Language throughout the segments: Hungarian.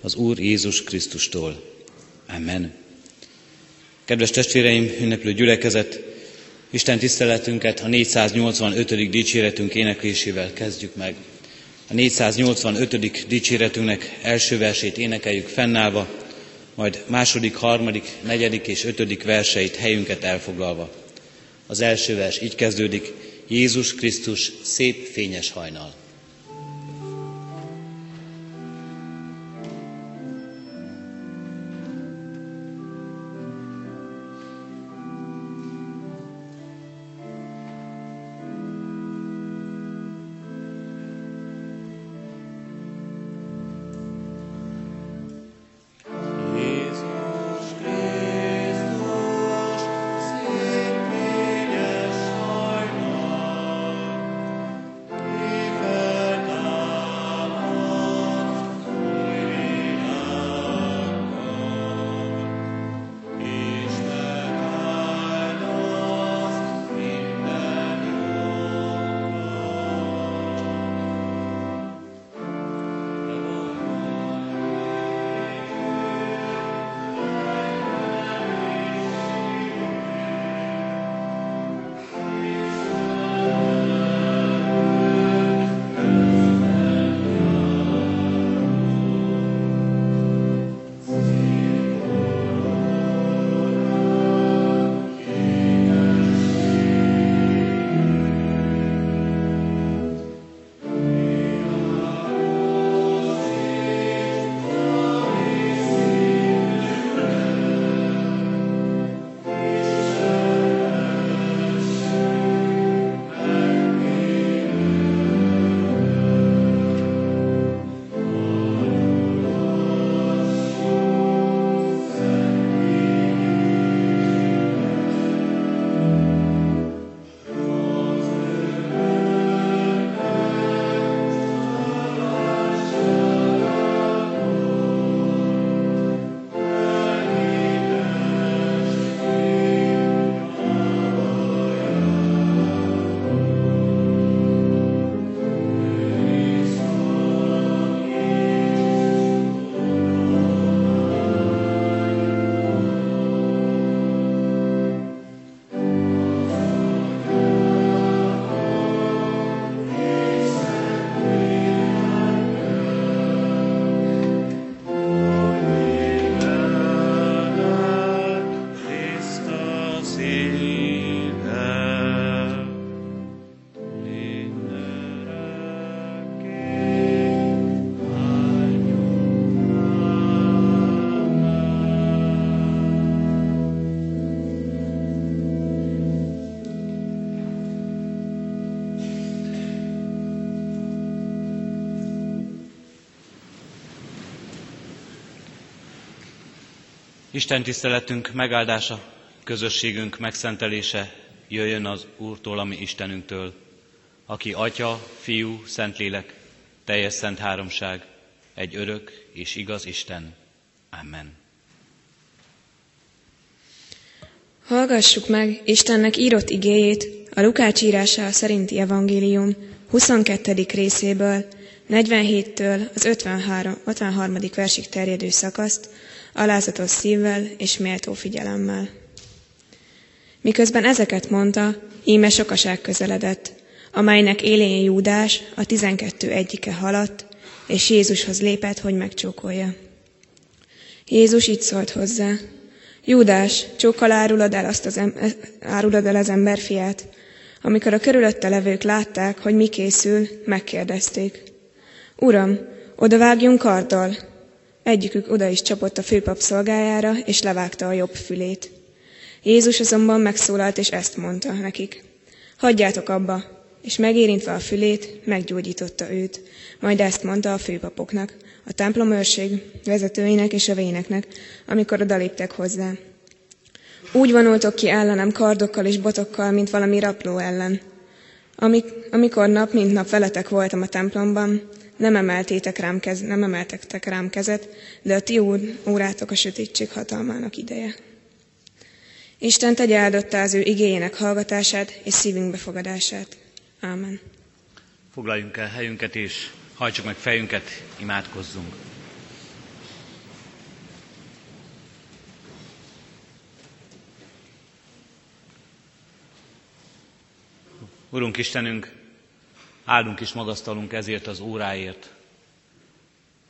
az Úr Jézus Krisztustól. Amen. Kedves testvéreim, ünneplő gyülekezet, Isten tiszteletünket a 485. dicséretünk éneklésével kezdjük meg. A 485. dicséretünknek első versét énekeljük fennállva, majd második, harmadik, negyedik és ötödik verseit helyünket elfoglalva. Az első vers így kezdődik, Jézus Krisztus szép fényes hajnal. Isten tiszteletünk megáldása, közösségünk megszentelése jöjjön az Úrtól, ami Istenünktől, aki Atya, Fiú, Szentlélek, teljes szent háromság, egy örök és igaz Isten. Amen. Hallgassuk meg Istennek írott igéjét a Lukács írása szerinti evangélium 22. részéből, 47-től az 53. 53. versig terjedő szakaszt, alázatos szívvel és méltó figyelemmel. Miközben ezeket mondta, íme sokaság közeledett, amelynek élén Júdás, a tizenkettő egyike haladt, és Jézushoz lépett, hogy megcsókolja. Jézus így szólt hozzá, Júdás, csókkal árulod el, azt az em- árulod el az emberfiát. Amikor a körülötte levők látták, hogy mi készül, megkérdezték. Uram, odavágjunk karddal, Egyikük oda is csapott a főpap szolgájára, és levágta a jobb fülét. Jézus azonban megszólalt, és ezt mondta nekik. Hagyjátok abba, és megérintve a fülét, meggyógyította őt. Majd ezt mondta a főpapoknak, a templom őrség vezetőinek és a véneknek, amikor odaléptek hozzá. Úgy vonultok ki ellenem kardokkal és botokkal, mint valami rapló ellen. Amik, amikor nap mint nap veletek voltam a templomban, nem emeltétek rám kez, nem emeltek rám kezet, de a ti órátok a sötétség hatalmának ideje. Isten tegye áldottá az ő igényének hallgatását és szívünk befogadását. Ámen. Foglaljunk el helyünket és hajtsuk meg fejünket, imádkozzunk. Urunk Istenünk, áldunk és magasztalunk ezért az óráért.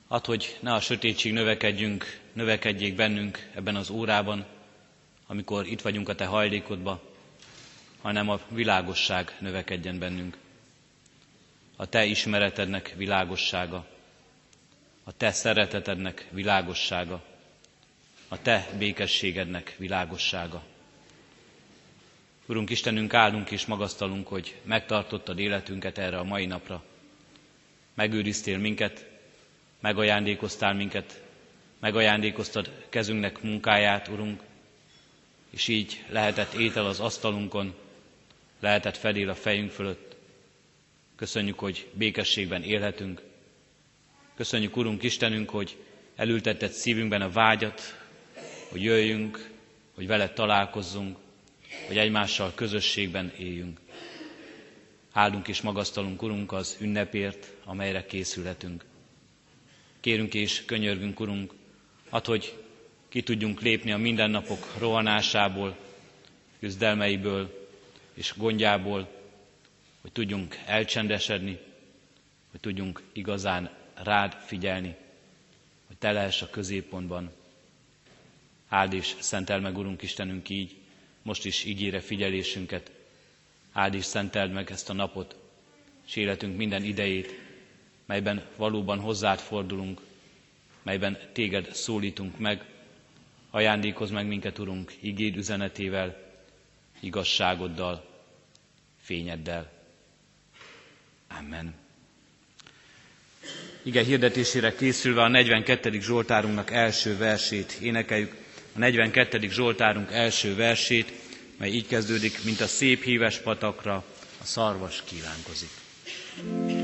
Add, hogy ne a sötétség növekedjünk, növekedjék bennünk ebben az órában, amikor itt vagyunk a Te hajlékodba, hanem a világosság növekedjen bennünk. A Te ismeretednek világossága, a Te szeretetednek világossága, a Te békességednek világossága. Urunk Istenünk, áldunk és magasztalunk, hogy megtartottad életünket erre a mai napra. Megőriztél minket, megajándékoztál minket, megajándékoztad kezünknek munkáját, Urunk, és így lehetett étel az asztalunkon, lehetett fedél a fejünk fölött. Köszönjük, hogy békességben élhetünk. Köszönjük, Urunk Istenünk, hogy elültetett szívünkben a vágyat, hogy jöjjünk, hogy veled találkozzunk, hogy egymással közösségben éljünk. Áldunk és magasztalunk, Urunk, az ünnepért, amelyre készülhetünk. Kérünk és könyörgünk, Urunk, ad, hogy ki tudjunk lépni a mindennapok rohanásából, küzdelmeiből és gondjából, hogy tudjunk elcsendesedni, hogy tudjunk igazán rád figyelni, hogy te lehess a középpontban. Áld és szentel meg, Urunk Istenünk, így, most is ígére figyelésünket. Áld és szenteld meg ezt a napot, és életünk minden idejét, melyben valóban hozzád fordulunk, melyben téged szólítunk meg, ajándékoz meg minket, Urunk, igéd üzenetével, igazságoddal, fényeddel. Amen. Ige hirdetésére készülve a 42. Zsoltárunknak első versét énekeljük. A 42. Zsoltárunk első versét, mely így kezdődik, mint a szép híves patakra a szarvas kívánkozik. thank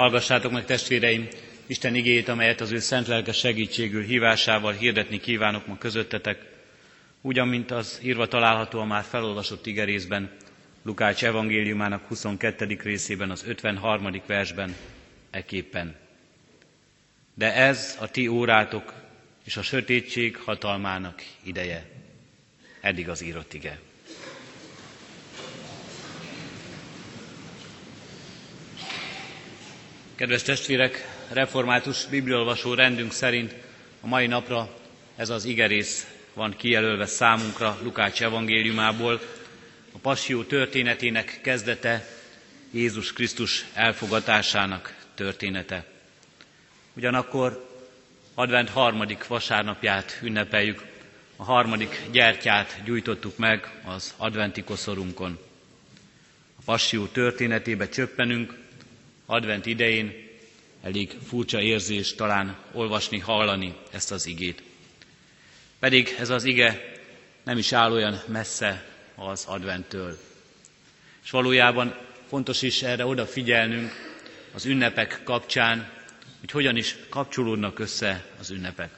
Hallgassátok meg testvéreim Isten igéjét, amelyet az ő szent lelke segítségül hívásával hirdetni kívánok ma közöttetek, ugyan, mint az írva található a már felolvasott igerészben, Lukács evangéliumának 22. részében, az 53. versben, eképpen. De ez a ti órátok és a sötétség hatalmának ideje. Eddig az írott ige. Kedves testvérek, református bibliolvasó rendünk szerint a mai napra ez az igerész van kijelölve számunkra Lukács evangéliumából, a passió történetének kezdete, Jézus Krisztus elfogatásának története. Ugyanakkor advent harmadik vasárnapját ünnepeljük, a harmadik gyertyát gyújtottuk meg az adventi koszorunkon. A passió történetébe csöppenünk, advent idején elég furcsa érzés talán olvasni, hallani ezt az igét. Pedig ez az ige nem is áll olyan messze az adventtől. És valójában fontos is erre odafigyelnünk az ünnepek kapcsán, hogy hogyan is kapcsolódnak össze az ünnepek.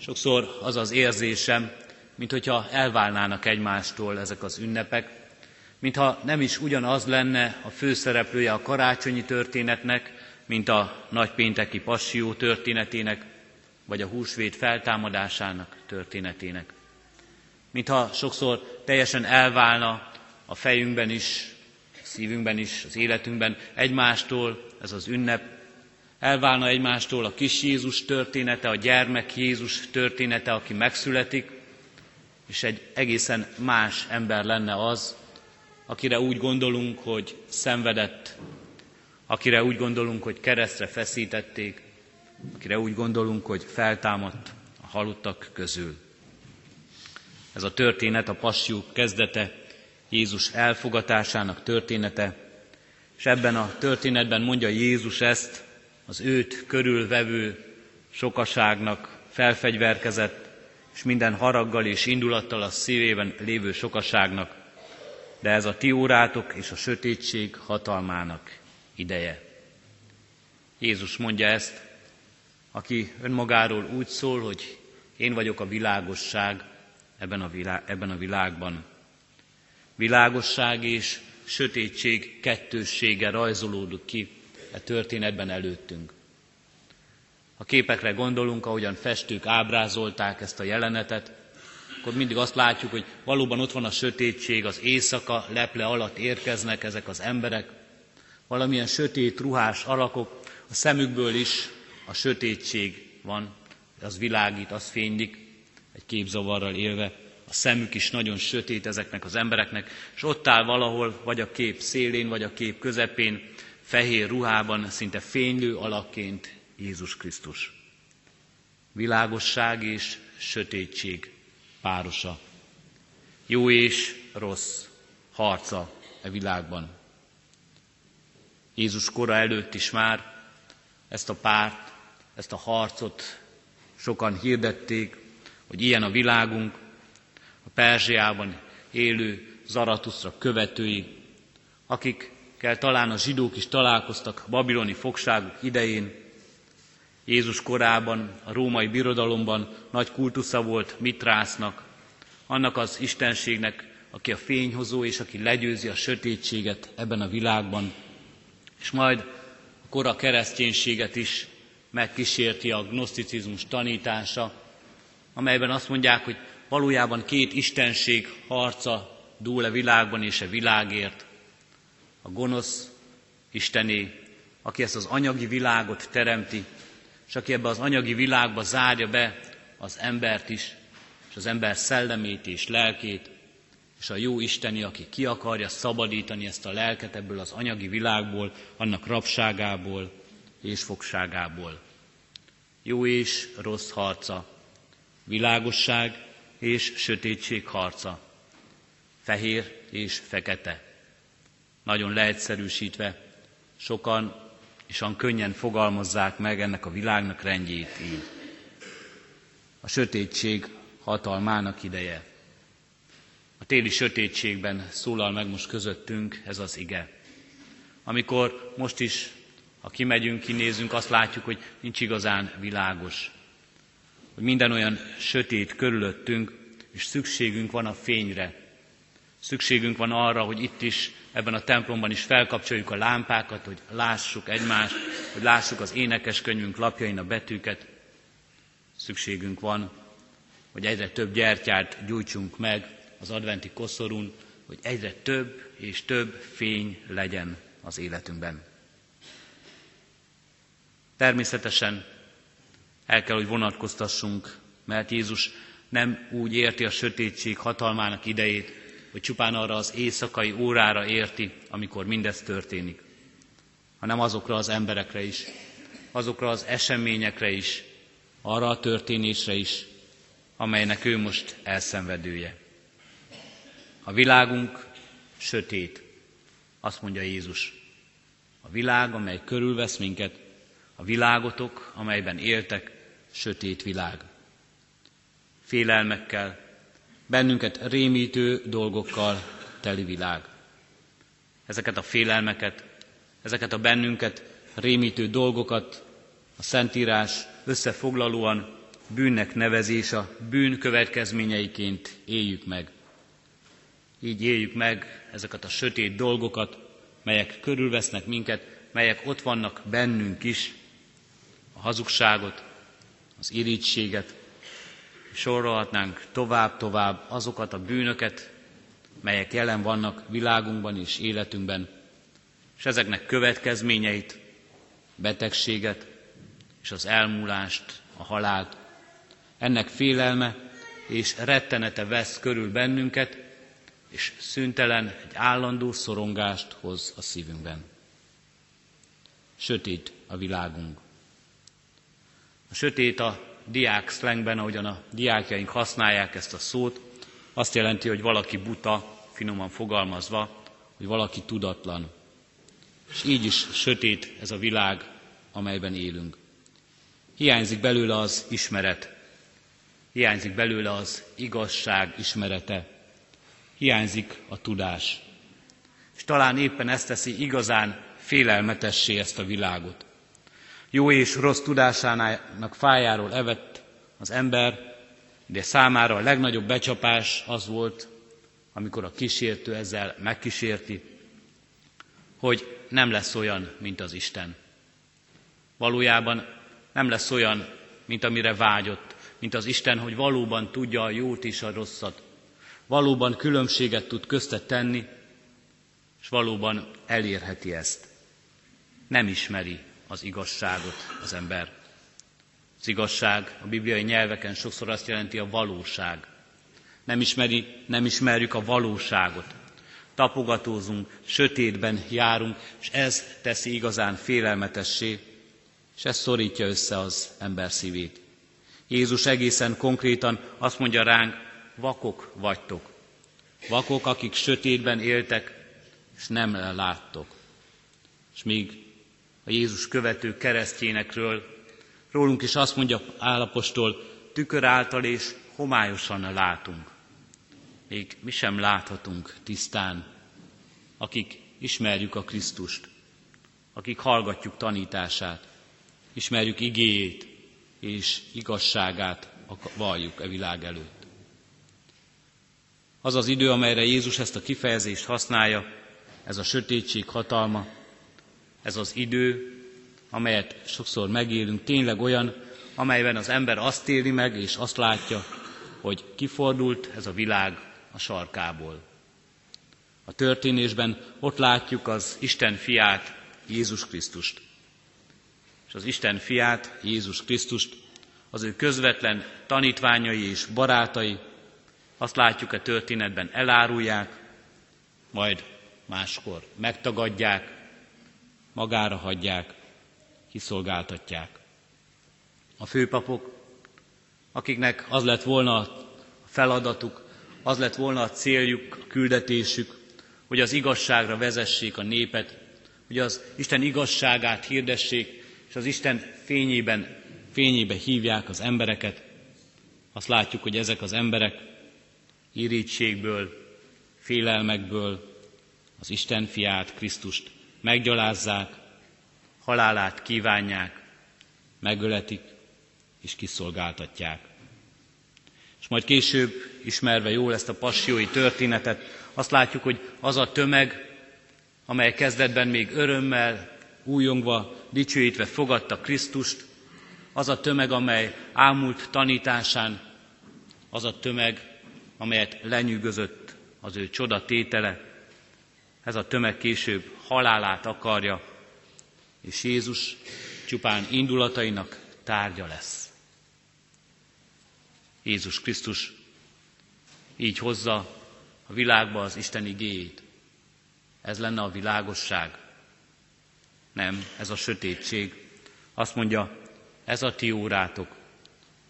Sokszor az az érzésem, mint hogyha elválnának egymástól ezek az ünnepek, mintha nem is ugyanaz lenne a főszereplője a karácsonyi történetnek, mint a nagypénteki passió történetének, vagy a húsvét feltámadásának történetének. Mintha sokszor teljesen elválna a fejünkben is, a szívünkben is, az életünkben egymástól ez az ünnep, elválna egymástól a kis Jézus története, a gyermek Jézus története, aki megszületik, és egy egészen más ember lenne az, akire úgy gondolunk, hogy szenvedett, akire úgy gondolunk, hogy keresztre feszítették, akire úgy gondolunk, hogy feltámadt a halottak közül. Ez a történet a passió kezdete, Jézus elfogatásának története, és ebben a történetben mondja Jézus ezt az őt körülvevő sokaságnak felfegyverkezett, és minden haraggal és indulattal a szívében lévő sokaságnak, de ez a ti órátok és a sötétség hatalmának ideje. Jézus mondja ezt, aki önmagáról úgy szól, hogy én vagyok a világosság ebben a, világ, ebben a világban. Világosság és sötétség kettőssége rajzolódik ki e történetben előttünk. Ha képekre gondolunk, ahogyan festők ábrázolták ezt a jelenetet, akkor mindig azt látjuk, hogy valóban ott van a sötétség, az éjszaka leple alatt érkeznek ezek az emberek, valamilyen sötét, ruhás alakok, a szemükből is a sötétség van, az világít, az fénylik, egy képzavarral élve, a szemük is nagyon sötét ezeknek az embereknek, és ott áll valahol, vagy a kép szélén, vagy a kép közepén, fehér ruhában, szinte fénylő alakként Jézus Krisztus. Világosság és sötétség párosa. Jó és rossz harca e világban. Jézus kora előtt is már ezt a párt, ezt a harcot sokan hirdették, hogy ilyen a világunk, a Perzsiában élő Zaratusztra követői, akikkel talán a zsidók is találkoztak babiloni fogságuk idején, Jézus korában, a római birodalomban nagy kultusza volt Mitrásznak, annak az istenségnek, aki a fényhozó és aki legyőzi a sötétséget ebben a világban. És majd a kora kereszténységet is megkísérti a gnoszticizmus tanítása, amelyben azt mondják, hogy valójában két istenség harca dúl a világban és a világért. A gonosz Istené, aki ezt az anyagi világot teremti, és aki ebbe az anyagi világba zárja be az embert is, és az ember szellemét és lelkét, és a jó Isteni, aki ki akarja szabadítani ezt a lelket ebből az anyagi világból, annak rabságából és fogságából. Jó és rossz harca, világosság és sötétség harca, fehér és fekete. Nagyon leegyszerűsítve, sokan és olyan könnyen fogalmazzák meg ennek a világnak rendjét így. A sötétség hatalmának ideje. A téli sötétségben szólal meg most közöttünk ez az ige. Amikor most is, ha kimegyünk, kinézünk, azt látjuk, hogy nincs igazán világos. Hogy minden olyan sötét körülöttünk, és szükségünk van a fényre. Szükségünk van arra, hogy itt is ebben a templomban is felkapcsoljuk a lámpákat, hogy lássuk egymást, hogy lássuk az énekeskönyvünk lapjain a betűket. Szükségünk van, hogy egyre több gyertyát gyújtsunk meg az adventi koszorún, hogy egyre több és több fény legyen az életünkben. Természetesen el kell, hogy vonatkoztassunk, mert Jézus nem úgy érti a sötétség hatalmának idejét, hogy csupán arra az éjszakai órára érti, amikor mindez történik, hanem azokra az emberekre is, azokra az eseményekre is, arra a történésre is, amelynek ő most elszenvedője. A világunk sötét, azt mondja Jézus. A világ, amely körülvesz minket, a világotok, amelyben éltek, sötét világ. félelmekkel, bennünket rémítő dolgokkal teli világ. Ezeket a félelmeket, ezeket a bennünket rémítő dolgokat a Szentírás összefoglalóan bűnnek nevezés a bűn következményeiként éljük meg. Így éljük meg ezeket a sötét dolgokat, melyek körülvesznek minket, melyek ott vannak bennünk is, a hazugságot, az irítséget, sorolhatnánk tovább-tovább azokat a bűnöket, melyek jelen vannak világunkban és életünkben, és ezeknek következményeit, betegséget és az elmúlást, a halált. Ennek félelme és rettenete vesz körül bennünket, és szüntelen egy állandó szorongást hoz a szívünkben. Sötét a világunk. A sötét a diák szlengben, ahogyan a diákjaink használják ezt a szót, azt jelenti, hogy valaki buta, finoman fogalmazva, hogy valaki tudatlan. És így is sötét ez a világ, amelyben élünk. Hiányzik belőle az ismeret, hiányzik belőle az igazság ismerete, hiányzik a tudás. És talán éppen ezt teszi igazán félelmetessé ezt a világot. Jó és rossz tudásának fájáról evett az ember, de számára a legnagyobb becsapás az volt, amikor a kísértő ezzel megkísérti, hogy nem lesz olyan, mint az Isten. Valójában nem lesz olyan, mint amire vágyott, mint az Isten, hogy valóban tudja a jót és a rosszat, valóban különbséget tud köztet tenni, és valóban elérheti ezt. Nem ismeri az igazságot az ember. Az igazság a bibliai nyelveken sokszor azt jelenti a valóság. Nem, ismeri, nem ismerjük a valóságot. Tapogatózunk, sötétben járunk, és ez teszi igazán félelmetessé, és ez szorítja össze az ember szívét. Jézus egészen konkrétan azt mondja ránk, vakok vagytok. Vakok, akik sötétben éltek, és nem láttok. És még a Jézus követő keresztjénekről, rólunk is azt mondja állapostól, tükör által és homályosan látunk. Még mi sem láthatunk tisztán, akik ismerjük a Krisztust, akik hallgatjuk tanítását, ismerjük igéjét és igazságát valljuk e világ előtt. Az az idő, amelyre Jézus ezt a kifejezést használja, ez a sötétség hatalma, ez az idő, amelyet sokszor megélünk, tényleg olyan, amelyben az ember azt éli meg és azt látja, hogy kifordult ez a világ a sarkából. A történésben ott látjuk az Isten fiát, Jézus Krisztust. És az Isten fiát, Jézus Krisztust, az ő közvetlen tanítványai és barátai, azt látjuk a történetben elárulják, majd máskor megtagadják, magára hagyják, kiszolgáltatják. A főpapok, akiknek az lett volna a feladatuk, az lett volna a céljuk, a küldetésük, hogy az igazságra vezessék a népet, hogy az Isten igazságát hirdessék, és az Isten fényében, fényébe hívják az embereket. Azt látjuk, hogy ezek az emberek irítségből, félelmekből az Isten fiát, Krisztust meggyalázzák, halálát kívánják, megöletik és kiszolgáltatják. És majd később, ismerve jól ezt a passiói történetet, azt látjuk, hogy az a tömeg, amely kezdetben még örömmel, újongva, dicsőítve fogadta Krisztust, az a tömeg, amely ámult tanításán, az a tömeg, amelyet lenyűgözött az ő csoda tétele, ez a tömeg később halálát akarja, és Jézus csupán indulatainak tárgya lesz. Jézus Krisztus így hozza a világba az Isten igéjét. Ez lenne a világosság. Nem, ez a sötétség. Azt mondja, ez a ti órátok,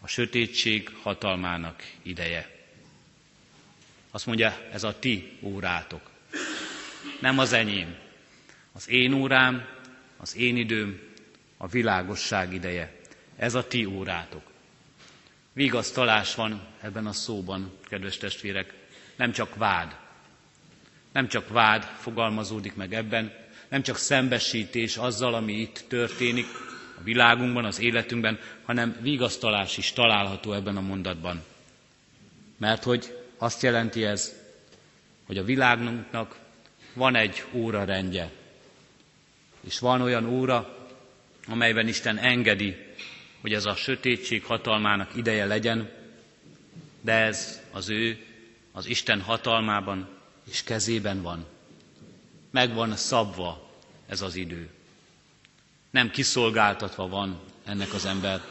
a sötétség hatalmának ideje. Azt mondja, ez a ti órátok nem az enyém. Az én órám, az én időm, a világosság ideje. Ez a ti órátok. Vigasztalás van ebben a szóban, kedves testvérek, nem csak vád. Nem csak vád fogalmazódik meg ebben, nem csak szembesítés azzal, ami itt történik a világunkban, az életünkben, hanem vigasztalás is található ebben a mondatban. Mert hogy azt jelenti ez, hogy a világunknak van egy óra rendje, és van olyan óra, amelyben Isten engedi, hogy ez a sötétség hatalmának ideje legyen, de ez az ő, az Isten hatalmában és kezében van. Meg van szabva ez az idő. Nem kiszolgáltatva van ennek az ember.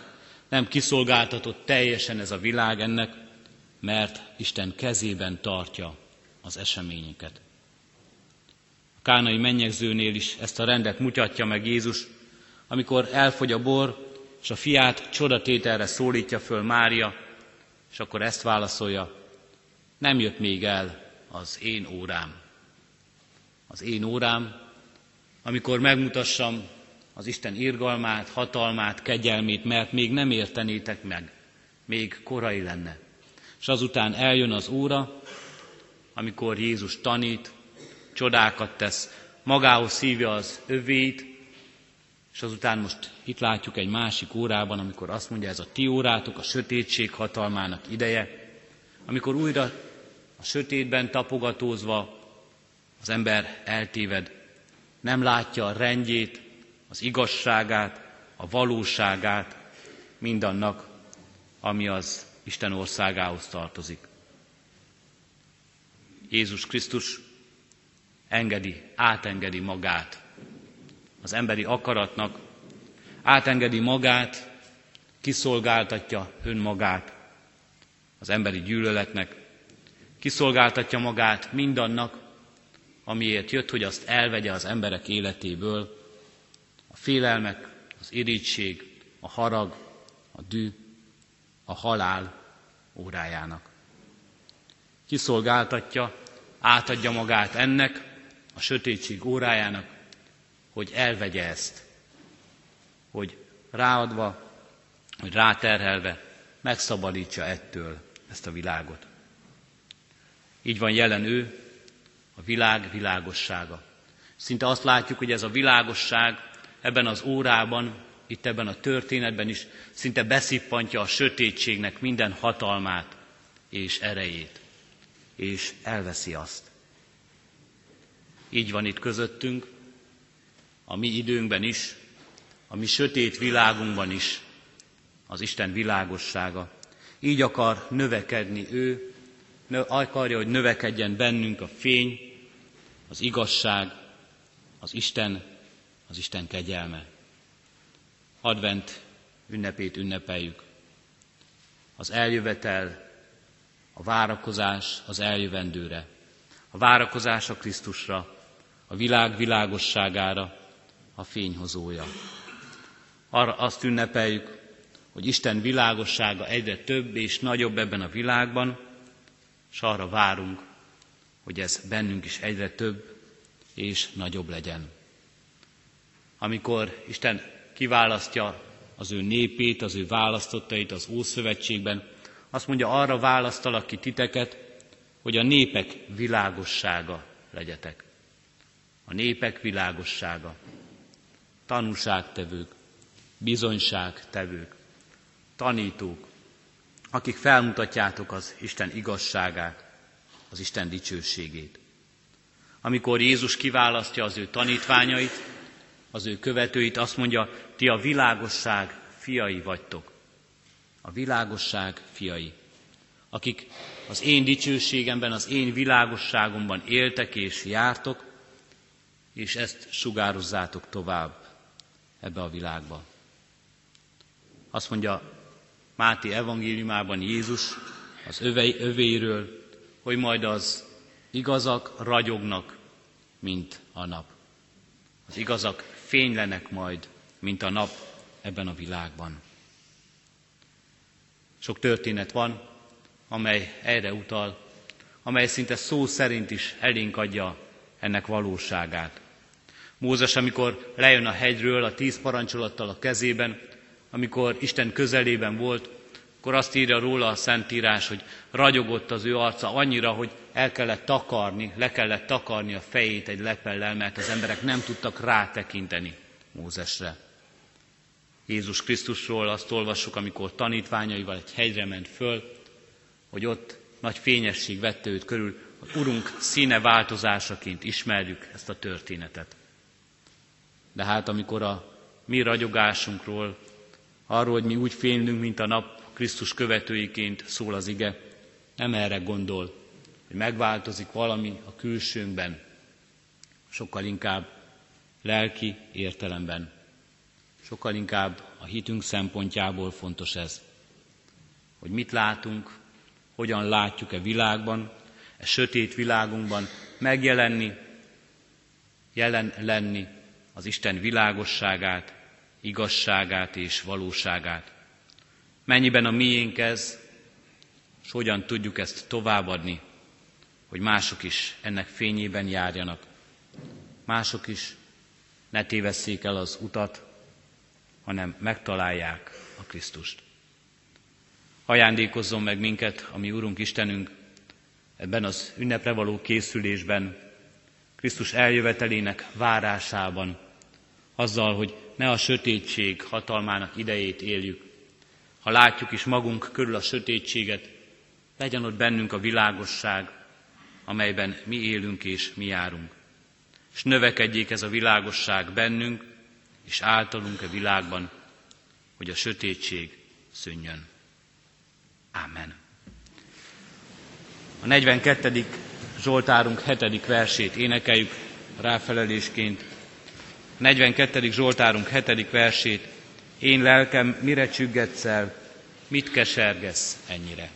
Nem kiszolgáltatott teljesen ez a világ ennek, mert Isten kezében tartja az eseményeket. Kánai mennyegzőnél is ezt a rendet mutatja meg Jézus, amikor elfogy a bor, és a fiát csodatételre szólítja föl Mária, és akkor ezt válaszolja, nem jött még el az én órám. Az én órám, amikor megmutassam az Isten irgalmát, hatalmát, kegyelmét, mert még nem értenétek meg, még korai lenne. És azután eljön az óra, amikor Jézus tanít, csodákat tesz, magához szívja az övét, és azután most itt látjuk egy másik órában, amikor azt mondja, ez a ti órátok, a sötétség hatalmának ideje, amikor újra a sötétben tapogatózva az ember eltéved, nem látja a rendjét, az igazságát, a valóságát mindannak, ami az Isten országához tartozik. Jézus Krisztus engedi, átengedi magát. Az emberi akaratnak, átengedi magát, kiszolgáltatja önmagát. Az emberi gyűlöletnek, kiszolgáltatja magát mindannak, amiért jött, hogy azt elvegye az emberek életéből, a félelmek, az irítség, a harag, a dű, a halál órájának. Kiszolgáltatja, átadja magát ennek, a sötétség órájának, hogy elvegye ezt, hogy ráadva, hogy ráterhelve megszabadítsa ettől ezt a világot. Így van jelen ő, a világ világossága. Szinte azt látjuk, hogy ez a világosság ebben az órában, itt ebben a történetben is szinte beszippantja a sötétségnek minden hatalmát és erejét, és elveszi azt. Így van itt közöttünk, a mi időnkben is, a mi sötét világunkban is az Isten világossága. Így akar növekedni ő, akarja, hogy növekedjen bennünk a fény, az igazság, az Isten, az Isten kegyelme. Advent ünnepét ünnepeljük. Az eljövetel, a várakozás az eljövendőre, a várakozás a Krisztusra, a világ világosságára, a fényhozója. Arra azt ünnepeljük, hogy Isten világossága egyre több és nagyobb ebben a világban, és arra várunk, hogy ez bennünk is egyre több és nagyobb legyen. Amikor Isten kiválasztja az ő népét, az ő választottait az Ószövetségben, azt mondja, arra választalak ki titeket, hogy a népek világossága legyetek. A népek világossága. Tanúságtevők, bizonyságtevők, tanítók, akik felmutatjátok az Isten igazságát, az Isten dicsőségét. Amikor Jézus kiválasztja az ő tanítványait, az ő követőit, azt mondja, ti a világosság fiai vagytok. A világosság fiai, akik az én dicsőségemben, az én világosságomban éltek és jártok, és ezt sugározzátok tovább ebbe a világba. Azt mondja Máté evangéliumában Jézus az övei, övéről, hogy majd az igazak ragyognak, mint a nap. Az igazak fénylenek majd, mint a nap ebben a világban. Sok történet van, amely erre utal, amely szinte szó szerint is elénk adja ennek valóságát. Mózes, amikor lejön a hegyről a tíz parancsolattal a kezében, amikor Isten közelében volt, akkor azt írja róla a Szentírás, hogy ragyogott az ő arca annyira, hogy el kellett takarni, le kellett takarni a fejét egy lepellel, mert az emberek nem tudtak rátekinteni Mózesre. Jézus Krisztusról azt olvassuk, amikor tanítványaival egy hegyre ment föl, hogy ott nagy fényesség vette őt körül, hogy Urunk színe változásaként ismerjük ezt a történetet. De hát amikor a mi ragyogásunkról, arról, hogy mi úgy fénylünk, mint a nap Krisztus követőiként szól az ige, nem erre gondol, hogy megváltozik valami a külsőnkben, sokkal inkább lelki értelemben. Sokkal inkább a hitünk szempontjából fontos ez, hogy mit látunk, hogyan látjuk-e világban, e sötét világunkban megjelenni, jelen lenni az Isten világosságát, igazságát és valóságát. Mennyiben a miénk ez, és hogyan tudjuk ezt továbbadni, hogy mások is ennek fényében járjanak. Mások is ne tévesszék el az utat, hanem megtalálják a Krisztust. Ajándékozzon meg minket, ami Urunk Istenünk, ebben az ünnepre való készülésben, Krisztus eljövetelének várásában, azzal, hogy ne a sötétség hatalmának idejét éljük. Ha látjuk is magunk körül a sötétséget, legyen ott bennünk a világosság, amelyben mi élünk és mi járunk. És növekedjék ez a világosság bennünk, és általunk a világban, hogy a sötétség szűnjön. Amen. A 42. Zsoltárunk 7. versét énekeljük ráfelelésként. A 42. Zsoltárunk 7. versét. Én lelkem, mire csüggetsz el, mit kesergesz ennyire?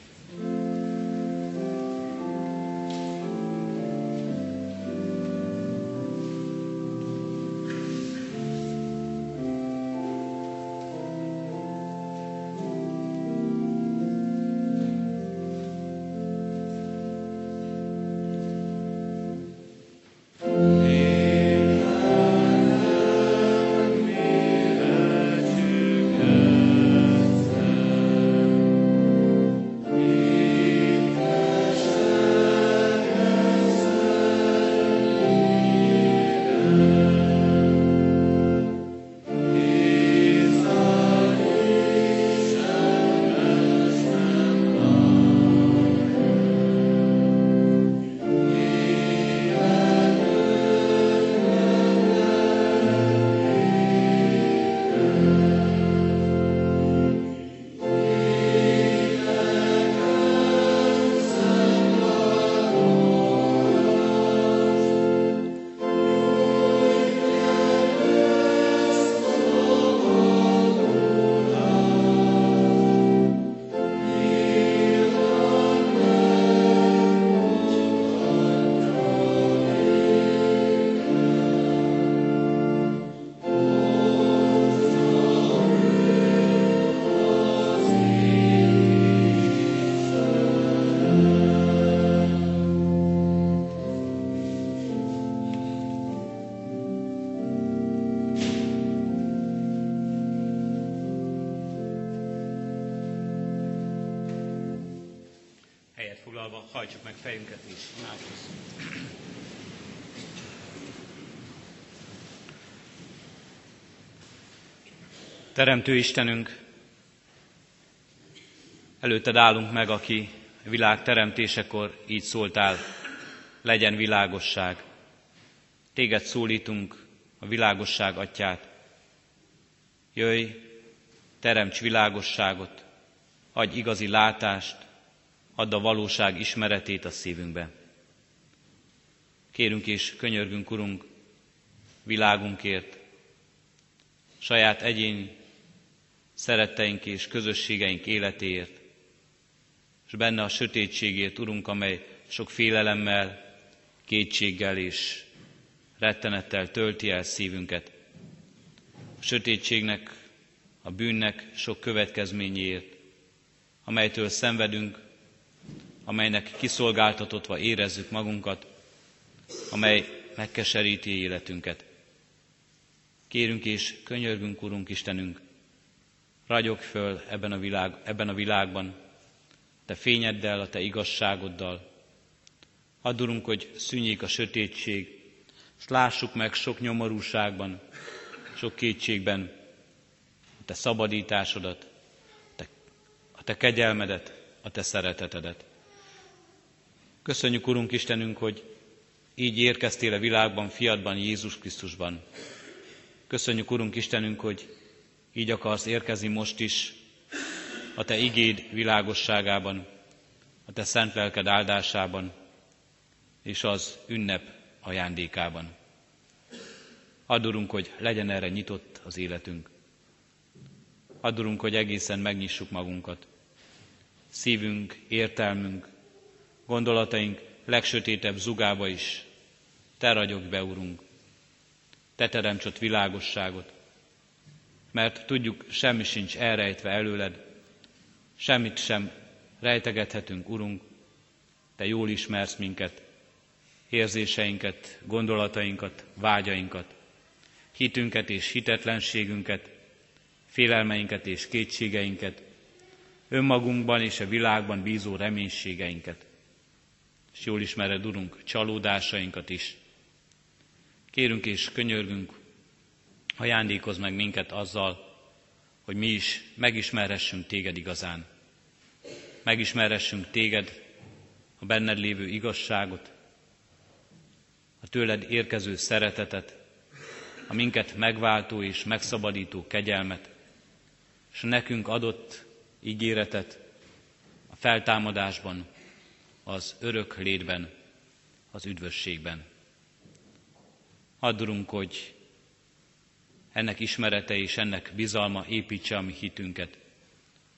Meg fejünket is. Teremtő Istenünk, előtted állunk meg, aki világ teremtésekor így szóltál, legyen világosság. Téged szólítunk, a világosság atyát. Jöjj, teremts világosságot, adj igazi látást, add a valóság ismeretét a szívünkbe. Kérünk és könyörgünk, Urunk, világunkért, saját egyén szeretteink és közösségeink életéért, és benne a sötétségért, Urunk, amely sok félelemmel, kétséggel és rettenettel tölti el szívünket. A sötétségnek, a bűnnek sok következményéért, amelytől szenvedünk, amelynek kiszolgáltatottva érezzük magunkat, amely megkeseríti életünket. Kérünk és könyörgünk, Urunk Istenünk, ragyog föl ebben a, világ, ebben a világban, te fényeddel, a te igazságoddal. Add, hogy szűnjék a sötétség, és lássuk meg sok nyomorúságban, sok kétségben a te szabadításodat, a te kegyelmedet, a te szeretetedet. Köszönjük, Urunk Istenünk, hogy így érkeztél a világban, fiadban, Jézus Krisztusban. Köszönjük, Urunk Istenünk, hogy így akarsz érkezni most is a Te igéd világosságában, a Te szent lelked áldásában, és az ünnep ajándékában. Addurunk, hogy legyen erre nyitott az életünk. Addurunk, hogy egészen megnyissuk magunkat. Szívünk, értelmünk, gondolataink legsötétebb zugába is. Te ragyog be, Urunk. Te teremts világosságot. Mert tudjuk, semmi sincs elrejtve előled, semmit sem rejtegethetünk, Urunk. Te jól ismersz minket, érzéseinket, gondolatainkat, vágyainkat, hitünket és hitetlenségünket, félelmeinket és kétségeinket, önmagunkban és a világban bízó reménységeinket. És jól ismered, Urunk, csalódásainkat is. Kérünk és könyörgünk, ajándékoz meg minket azzal, hogy mi is megismerhessünk téged igazán. Megismerhessünk téged, a benned lévő igazságot, a tőled érkező szeretetet, a minket megváltó és megszabadító kegyelmet, és nekünk adott ígéretet a feltámadásban, az örök létben, az üdvösségben. Addurunk, hogy ennek ismerete és ennek bizalma építse a mi hitünket,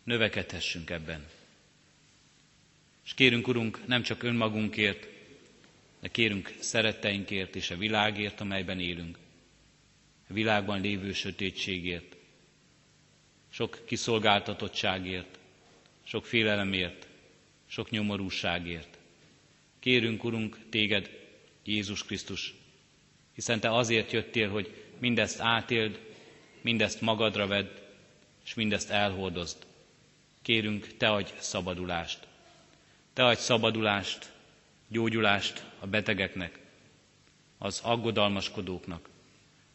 növekedhessünk ebben. És kérünk, Urunk, nem csak önmagunkért, de kérünk szeretteinkért és a világért, amelyben élünk. A világban lévő sötétségért, sok kiszolgáltatottságért, sok félelemért, sok nyomorúságért. Kérünk, Urunk, téged, Jézus Krisztus, hiszen Te azért jöttél, hogy mindezt átéld, mindezt magadra vedd, és mindezt elhordozd. Kérünk, Te adj szabadulást. Te adj szabadulást, gyógyulást a betegeknek, az aggodalmaskodóknak,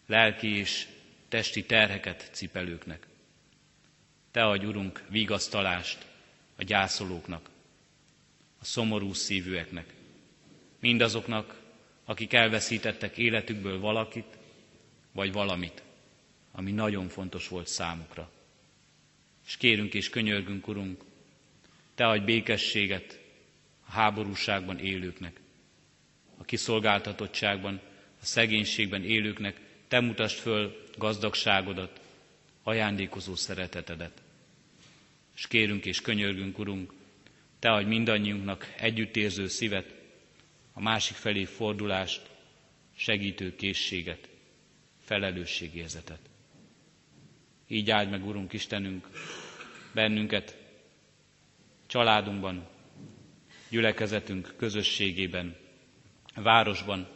lelki és testi terheket cipelőknek. Te adj, Urunk, vigasztalást a gyászolóknak, szomorú szívűeknek, mindazoknak, akik elveszítettek életükből valakit, vagy valamit, ami nagyon fontos volt számukra. És kérünk és könyörgünk, Urunk, Te adj békességet a háborúságban élőknek, a kiszolgáltatottságban, a szegénységben élőknek, Te mutasd föl gazdagságodat, ajándékozó szeretetedet. És kérünk és könyörgünk, Urunk, Te adj mindannyiunknak együttérző szívet, a másik felé fordulást, segítő készséget, felelősségérzetet. Így áld meg, Urunk Istenünk, bennünket, családunkban, gyülekezetünk közösségében, városban,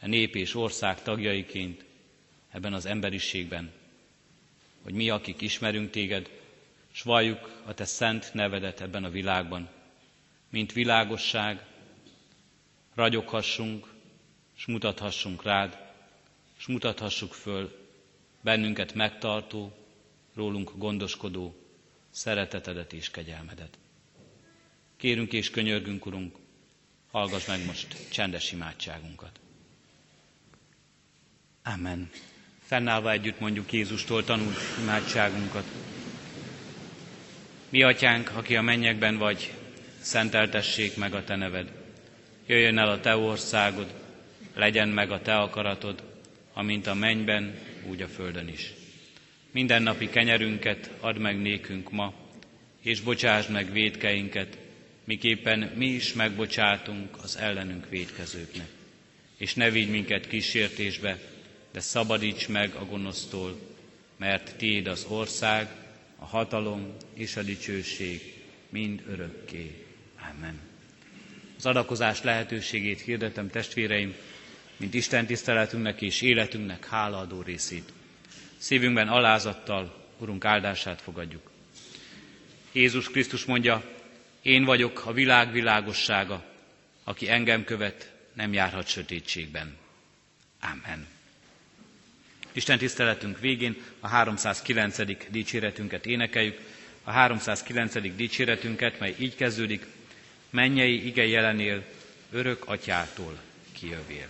a nép és ország tagjaiként, ebben az emberiségben, hogy mi, akik ismerünk téged, s valljuk a te szent nevedet ebben a világban, mint világosság, ragyoghassunk, és mutathassunk rád, és mutathassuk föl bennünket megtartó, rólunk gondoskodó szeretetedet és kegyelmedet. Kérünk és könyörgünk, Urunk, hallgass meg most csendes imádságunkat. Amen. Fennállva együtt mondjuk Jézustól tanult imádságunkat. Mi atyánk, aki a mennyekben vagy, szenteltessék meg a te neved. Jöjjön el a te országod, legyen meg a te akaratod, amint a mennyben, úgy a földön is. Minden napi kenyerünket add meg nékünk ma, és bocsásd meg védkeinket, miképpen mi is megbocsátunk az ellenünk védkezőknek. És ne vigy minket kísértésbe, de szabadíts meg a gonosztól, mert Tiéd az ország, a hatalom és a dicsőség mind örökké. Amen. Az adakozás lehetőségét hirdetem testvéreim, mint Isten tiszteletünknek és életünknek hálaadó részét. Szívünkben alázattal Urunk áldását fogadjuk. Jézus Krisztus mondja, én vagyok a világ világossága, aki engem követ, nem járhat sötétségben. Amen. Isten tiszteletünk végén a 309. dicséretünket énekeljük, a 309. dicséretünket, mely így kezdődik, mennyei ige jelenél, örök atyától kijövél.